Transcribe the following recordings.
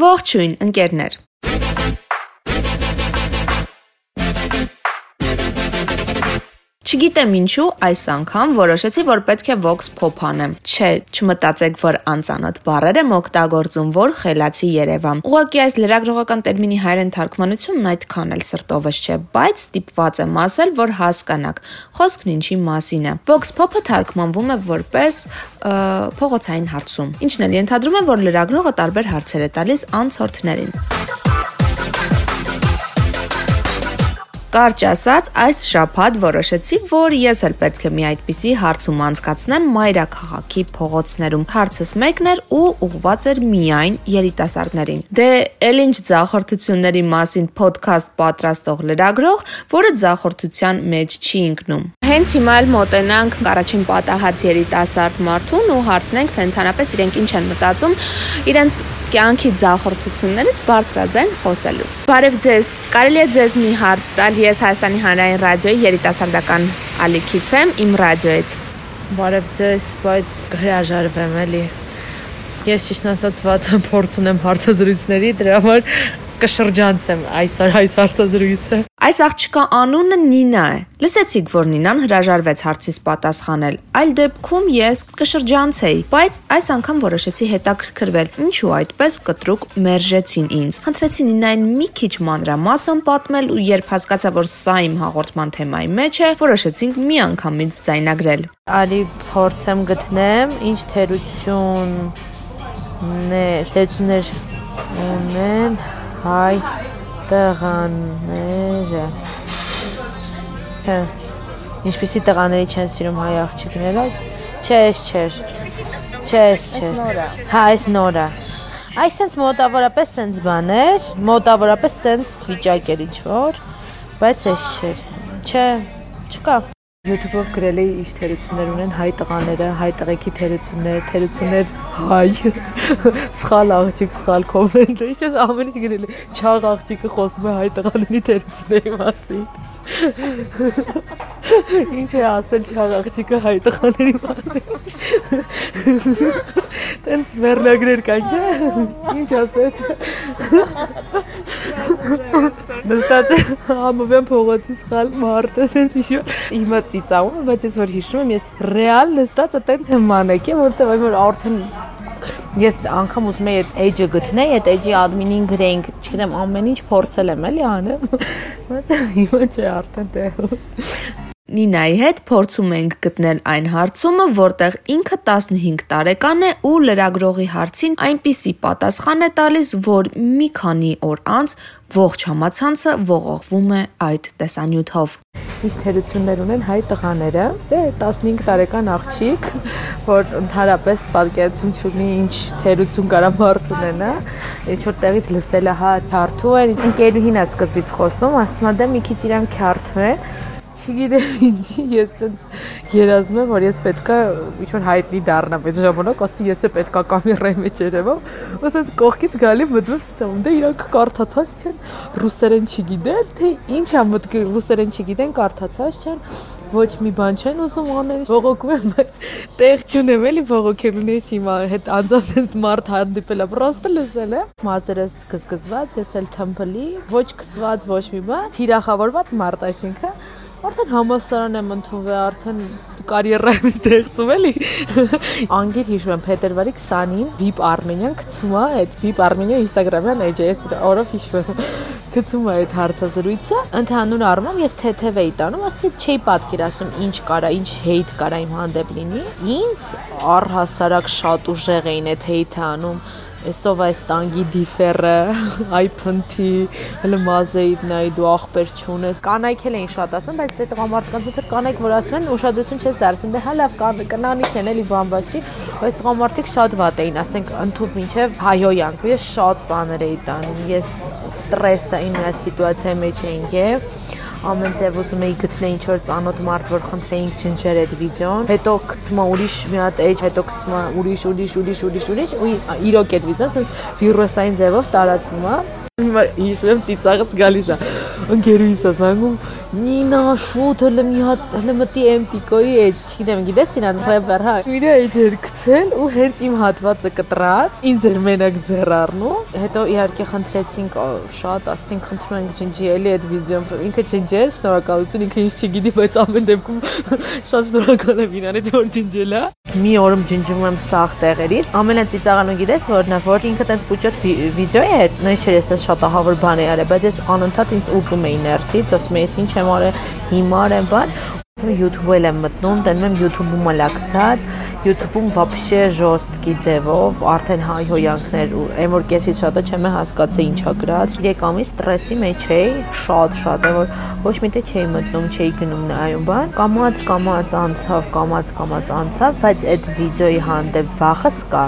Ողջույն, ընկերներ։ Չգիտեմ ինչու այս անգամ որոշեցի, որ պետք է Vox Pop անեմ։ Չէ, չմտածեք, որ անծանոթ բառեր եմ օգտագործում, որ խելացի Երևան։ Ուղղակի այս լրագրողական տերմինի հայերեն թարգմանությունն այդքան էլ սրտովս չէ, բայց ստիպված եմ ասել, որ հասկանաք։ Խոսքն ինչի մասին է։ Vox Pop-ը թարգմանվում է որպես փողոցային հարցում։ Ինչն էլ ենթադրում է, որ լրագրողը տարբեր հարցեր է տալիս անցորդներին։ Կարճ ասած, այս շաբաթ որոշեցի, որ ես էլ պետք է մի այդպիսի հարցում անցկացնեմ մայրաքաղաքի փողոցներում։ Հարցս մեկն էր ու ուղված էր միայն երիտասարդներին։ Դե ել ինչ ձախորդությունների մասին ոդքասթ պատրաստող լրագրող, որը ձախորդության մեջ չի ընկնում։ Հենց հիմա էլ մոտենանք առաջին պատահած երիտասարդ մարդուն ու հարցնենք, թե ընդհանրապես իրենք ինչ են մտածում իրենց կյանքի ձախորդություններից բարձրաձայն խոսելուց։ Բարև ձեզ։ Կարելի է ձեզ մի հարց տալ Ես Հայաստանի Հանրային ռադիոյի երիտասարդական ալիքից եմ, իմ ռադիոից։ Բարև ձեզ, բայց հրաժարվեմ էլի։ Ես ճիշտ ասած վատ փորձ ունեմ հարցազրույցների, դրա համար կշրջանցեմ այսօր այս հարցազրույցը։ Այս աղջկա անունը Նինա է։ Լսեցիք, որ Նինան հրաժարվեց հարցից պատասխանել։ Այլ դեպքում ես կշրջանցեի, բայց այս անգամ որոշեցի հետաքրքրվել, ինչու այդպես կտրուկ մերժեցին ինձ։ Խնդրեցի Նինային մի քիչ մանրամասն պատմել ու երբ հասկացա, որ սա իմ հաղորդման թեմայի մեջ է, որոշեցինք մի անգամից ձայնագրել։ Արի փորձեմ գտնեմ ինչ թերություն ներ, թերություններ ունեն հայ տղաները։ Հա։ Ինչպեսի տղաների չեն սիրում հայ աղջիկները։ Չէ, էս չէր։ Չէ, էս չէր։ Հա, էս նորա։ Այս sense մոտավորապես sense բաներ, մոտավորապես sense վիճակ էր ինչ որ, բայց էս չէր։ Չէ, չկա։ YouTube-ով գրել էի ինչ թերություններ ունեն հայ տղաները, հայ տղեկի թերություններ, թերություններ հայ։ Սխալ աղջիկ, սխալ կոմենտ։ Ինչ ես ամեն ինչ գրել եմ։ Չաղ աղջիկը խոսում է հայ տղաների թերությունների մասին։ Ինչ է ասել չաղ աղջիկը հայ տղաների մասին։ Տենց վերնագրեր կան, չէ՞։ Ինչ ասեց։ Նստած համովեն փողոցի սխալ մարդը, sense հիշու։ Հիմա ծիծաղում, բայց ես որ հիշում եմ, ես ռեալ նստած այտենց եմ մանեկի, որտեղ այ որ արդեն ես անգամ ուզում եի այդ edge-ը գտնեի, այդ edge-ի admin-ին գրեինք, չգիտեմ, ամեն ինչ փորձել եմ էլի անեմ, բայց հիմա չէ արդեն տեղ։ Նինայի հետ փորձում ենք գտնել այն հարցումը, որտեղ ինքը 15 տարեկան է ու լրագրողի հարցին այնպիսի պատասխան է տալիս, որ մի քանի օր անց ողջ համացանցը ողողվում է այդ տեսանյութով։ Ինչ թերություններ ունեն հայ տղաները։ Դե 15 տարեկան աղջիկ, որ ընդհանրապես պատկերացում չունի ինչ թերություն կարա մարդ ունենա, ինչ որ տեղից լսել է հա քարթու են, ընկերուհին է սկզբից խոսում, ասում է դե մի քիչ իրան քարթու են չգիտեմ ինչի ես տենց երազում եմ որ ես պետքա ինչ որ հայտնի դառնամ այս ժամանակ ասի ես է պետքա կամերայի մեջ երևամ ասած կողքից գալի մտնում սամ դե իրանք կարդացած չեն ռուսերեն չգիտեն թե ինչ է մտքը ռուսերեն չգիտեն կարդացած չեն ոչ մի բան չեն ուզում անել բողոքում եմ բայց տեղ չունեմ էլի բողոքելու ես հիմա հետ անձամբ մարդ հանդիպելա պրոստը լսել եմ մազերս գզգզված ես էլ թմփլի ոչ քսված ոչ մի բան թիրախավորված մարդ այսինքն Արդեն համալսարան եմ ընդունվել, արդեն կարիերայում ստեղծում էլի։ Անգիր հիշում եմ փետրվարի 20-ին VIP Armenian գցում է, այդ VIP Armenian Instagram-յան էջես օրով հիշում գցում է այդ հարցազրույցը։ Ընդհանուր առմամբ ես թեթև էի տանում, ասեցի չէի պատկերացնում ինչ կարա, ինչ հեյթ կարա իմ հանդեպ լինի։ Ինձ առհասարակ շատ ուժեղ էին այդ հեյթը անում Էսով այս տանգի դիֆերը, այ փնթի, հələ մազեիդ նայ դու ախպեր չունես։ Կանայք էլ էին շատ ասում, բայց դե տղամարդկանց ոնց որ կանայք որ ասում են ուշադրություն չես դարձնում, դե հա լավ կնանիք են էլի բամբասի, բայց տղամարդիկ շատ վատ էին, ասենք ընդཐུպ ինչև հայոյանք։ Ես շատ ծանր էի տանում, ես ստրեսային մի սիտուացիայի մեջ էինք եւ ամեն ձև ուզում էի գտնել ինչ որ ծանոթ մարդ, որ խնդրեինք ջնջեր այդ վիդեոն։ Հետո գցում է ուրիշ մի հատ էջ, հետո գցում է ուրիշ, ուրիշ, ուրիշ, ուրիշ, ուրիշ ու իրոք այդ վիդեոն sense վիրուսային ձևով տարածվում է։ Հիմա հիշում եմ ծիծաղս գալիս է։ Ընկերուհիս ասանգում Նինա շուտ հələ մի հատ հələ մտի MTK-ի էջ, չգիտեմ, գիտես իրան ռեպեր, հա։ Իրա էջ էր գցել ու հենց իմ հատվածը կտրած, ինձ էր մենակ ձեռ առնու։ Հետո իհարկե խնդրեցինք շատ, ասցինք խնդրում ենք ջնջի էլի այդ վիդեոն, ինքը ջնջեց, շնորհակալություն, ինքը ինձ չգիտի, բայց ամեն դեպքում շատ շնորհակալ եմ իրանից որ ջնջել է։ Մի օրում ջնջում եմ սաղ տեղերից։ Ամենածիծաղալուն գիտես որն է, որ ինքը տես պուճոտ վիդեո էր, նույնիսկ ես շատ ահավոր բան է արել, բայց ես անընդհատ ինձ ուտում էի ներսից, ասում էի, ինչ եմ արել, հիմար եմ, բան։ YouTube-ել եմ մտնում, տենում եմ YouTube-ում մլակցած, YouTube-ում вообще ժոստկի ձևով արդեն հայհոյանքներ ու այն որ կեսից շատը չեմ հասկացել ինչա գրած 3 ամիս ստրեսի մեջ էի շատ շատ է որ ոչ մի տեղ չէի մտնում չէի գնում նայում բան կամած կամած անցավ կամած կամած անցավ բայց այդ վիդեոյի հանդեպ վախս կա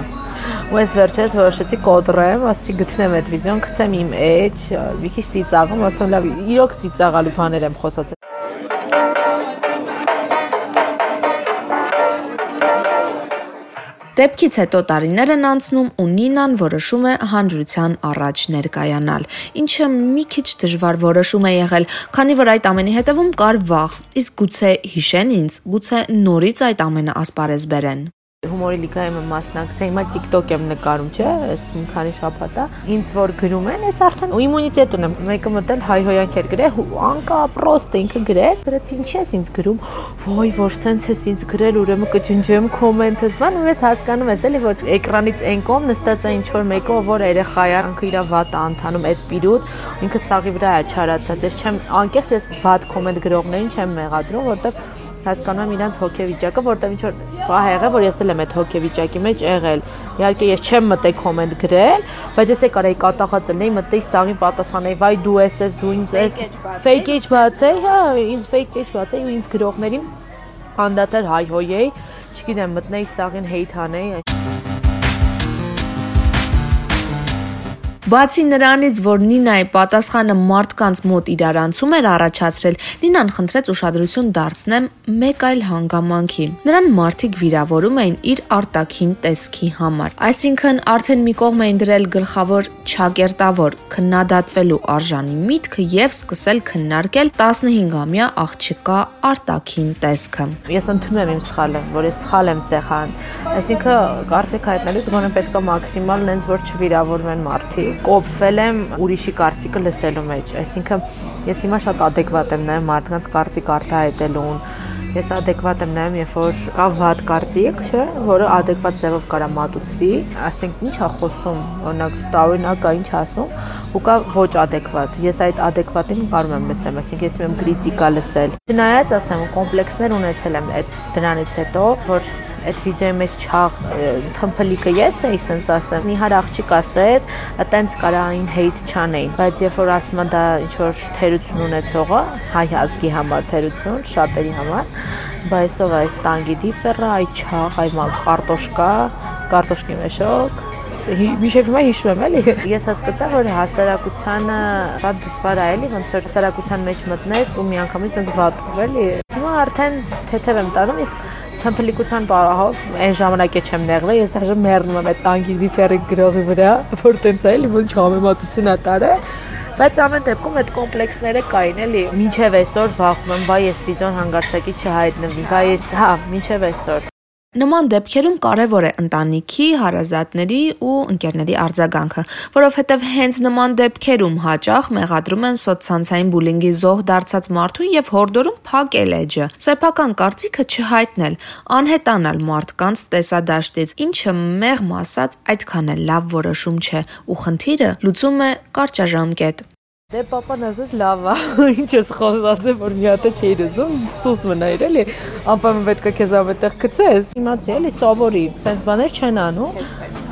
ու ես վերջերս որոշեցի կոտրեմ, ասացի գտնեմ այդ վիդեոն, գցեմ իմ էջ, մի քիչ ծիծաղում, ասում լավ, իրոք ծիծաղալու բաներ եմ խոսած։ Դեպքից հետո տարիներ են անցնում ու Նինան որոշում է հանրության առաջ ներկայանալ, ինչը մի քիչ դժվար որոշում է եղել, քանի որ այդ ամենի հետևում կար վախ, իսկ գուցե հիշեն ինձ, գուցե նորից այդ ամենը ասպարեզ բերեն հումորի լիգայում եմ մասնակցել, հիմա TikTok եմ նկարում, չէ, այս մի քանի շաբաթ է։ Ինձ որ գրում են, ես արդեն իմունիտետ ունեմ։ Մեկը մտել հայհոյանք էր գրել, անկա պրոստ ինքը գրեց, գրեց ինչ ես ինձ գրում, ոյ որ սենց ես ինձ գրել, ուրեմն կջնջեմ կոմենտս, բան ու ես հասկանում ես էլի որ էկրանից այն կողմ նստած է ինչ որ մեկը որ երեխա է, ինքը իր վատը անդանում այդ պիրուտ, ինքը սաղի վրա է չարացած։ Ես չեմ անկեղծ ես վատ կոմենտ գրողներին չեմ մեղադրում, որտեղ հասկանում եմ իրանց հոգեվիճակը, որտեղ ինչ որ բահ եղել, որ ես էլ եմ այդ հոգեվիճակի մեջ եղել։ Իհարկե ես չեմ մտել կոմենտ գրել, բայց ես է կարայի կատաղած լինեի, մտեի սաղին պատասխանեի, վայ դու ես ես դու ինձ ես fake page բացեի, հա, ինձ fake page բացեի ու ինձ գրողներին անդադար հայհոյեի, չգիտեմ, մտնեի սաղին hate Բացի նրանից, որ Նինայի պատասխանը մարդկանց մոտ իրարանցում էր առաջացրել, Նինան խնդրեց ուշադրություն դարձնեմ մեկ այլ հանգամանքի։ Նրան մարդիկ վիրավորում էին իր արտաքին տեսքի համար։ Այսինքն արդեն մի կողմ էին դրել գլխավոր չակերտավոր քննադատվելու արժանի միտքը եւ սկսել քննարկել 15-ամյա աղջկա արտաքին տեսքը։ Ես ընդունում եմ իմ սխալը, որ ես սխալ եմ ցեխան։ Այսինքն կարծիք հայտնելուց գոնե պետք է մաքսիմալ նենց որ չվիրավորվեն մարդիկ կոփվել եմ ուրիշի կարծիքը լսելու մեջ, այսինքն ես հիմա շատ adekvat եմ նայում մարդկանց կարծիք արտահայտելուն, ես adekvat եմ նայում, երբ որ կա վատ կարծիք, չէ, որը adekvat ձևով կարա մատուցվի, ասենք ի՞նչ է խոսում, օրինակ տարօրինակ է ինչ ասում, ու կա ոչ adekvat։ Ես այդ adekvat-ին կարող եմ լսեմ, այսինքն ես եմ քրիտիկա լսել։ Չնայած ասեմ, կոմպլեքսներ ունեցել եմ այդ դրանից հետո, որ այդ վիդեոյի մեջ չաղ թմփլիկը ես էի սենց ասեմ նիհար աղջիկ ասեր այտենց կարային հեյթ չանեին բայց երբ որ ասում եմ դա ինչ որ թերություն ունեցողը հայ ազգի համար թերություն շատերի համար բայսով այս տանգի դիֆերը այ չաղ այ կարտոշկա կարտոշկի մեշոկ Միշև հիմա հիշում եմ էլի։ Ես հասկացա, որ հասարակությանը շատ դժվար է էլի, ոնց որ հասարակության մեջ մտնես ու միանգամից այնպես վատով էլի։ Հիմա արդեն թեթև եմ տանում, իսկ թմփլիկության պարահով այն ժամանակ է չեմ նեղվել, ես դաժե մեռնում եմ այդ տանկի դիֆերի գրողի վրա, որ տենց է, ոչ համեմատություն է տարը բայց ամեն դեպքում այդ կոմպլեքսները կային էլի մինչև այսօր վախում եմ վայ ես վիդեոն հանգարցակի չհայտնվի վայ ես հա մինչև այսօր Նման դեպքերում կարևոր է ընտանիքի, հարազատների ու ընկերների արձագանքը, որովհետև հենց նման դեպքերում հաճախ մեղադրում են սոցցանցային բուլինգի զոհ դարձած մարդուն եւ հորդորում փակել էջը։ Սեփական կարծիքը չհայտնել, անհետանալ մարդկանց տեսադաշտից, ինչը մեղմ ասած այդքան էլ լավ որոշում չէ, ու խնդիրը լուծում է կարճաժամկետ։ Դե papan ասես լավ է, ինչ ես խոսացել, որ մի հատ չէի ուզում, սուս մնայր էլի։ Անպայման պետք է քեզ ավետեղ գցես։ Իմացի էլի սովորի, սենց բաներ չեն անում։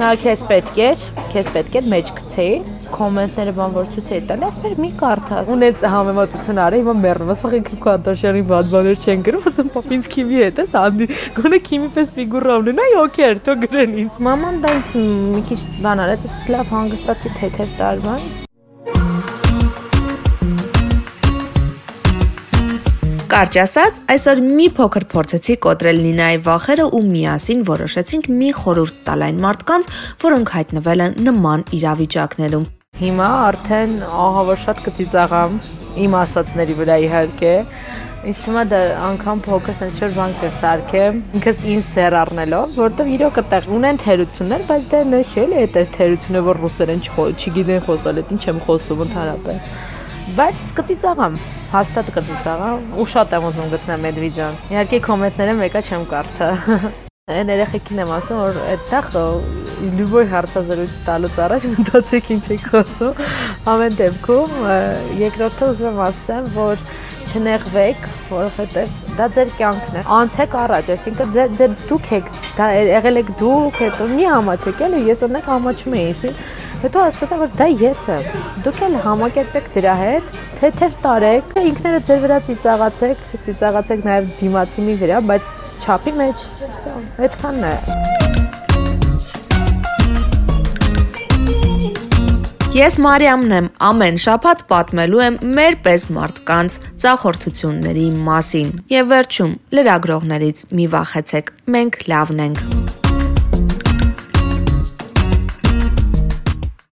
Նա քեզ պետք էր, քեզ պետք էր մեջ գցեի կոմենտները բան որ ցույց էի տալի, ասում էր մի կարդա։ Ունեց համեմատություն արի, հիմա մեռնում, ասում եք քիմ Քանտաշյանի բան բաներ չեն գրում, ասում պապինց քիմի հետ էս անդի, գոնե քիմի պես ֆիգուրա ունենա, օքեր, թող գրեն ինձ։ Մաման դա ինձ մի քիչ բան արեց, լավ հանգստացի թեթև տարման։ Կարճ ասած, այսօր մի փոքր փորձեցի կոտրել Նինայի վախերը ու միասին որոշեցինք մի խորհուրդ տալ այն մարդկանց, որոնք հայտնվել են նման իրավիճակներում։ Հիմա արդեն ահա որ շատ կծիծաղամ իմ ասացների վրա իհարկե Ինձ թվում է դա անգամ փոքր sense շոր բան կսարքեմ ինքս ինձ ձեռ առնելով, որովհետև իրոք այդտեղ ունեն թերություններ, բայց դա նշ էլի այդ թերությունը, որ ռուսերեն չգիտեն խոսալ, այդ ինչ եմ խոսում ընդհանրապես։ Բայց կծիծաղամ, հաստատ կծիծաղամ ու շատ եմ ուզում գտնեմ վիդեոն։ Իհարկե կոմենտները մեկը չեմ կարդա։ Այն երեխեքին եմ ասում, որ այդտեղ լյուբոյ հարցազրույց տալուց առաջ մտածեք ինչ եք խոսում։ Ամեն դեպքում երկրորդը ուզում եմ ասեմ, որ չնեղվեք, որովհետև դա ձեր կյանքն է։ Անցեք առաջ, այսինքն ձեր դուք եք, դա եղել եք դուք, հետո մի համաչեք էլի, ես օրինակ համաչում էի, իսկ հետո հասկացա, որ դա ես եմ։ Դուք էլ համակերպեք դրա հետ, թեթև տարեք, ինքները ձեր վրա ծիծաղացեք, ծիծաղացեք նաև դիմացինի վրա, բայց չափի մեջ, վсё, այդքանն է։ Ես Մարիամն եմ, ամեն շաբաթ պատմելու եմ մեր պես մարդկանց ցախորթությունների մասին։ Եվ վերջում լրագրողներից մի վախեցեք, մենք լավն ենք։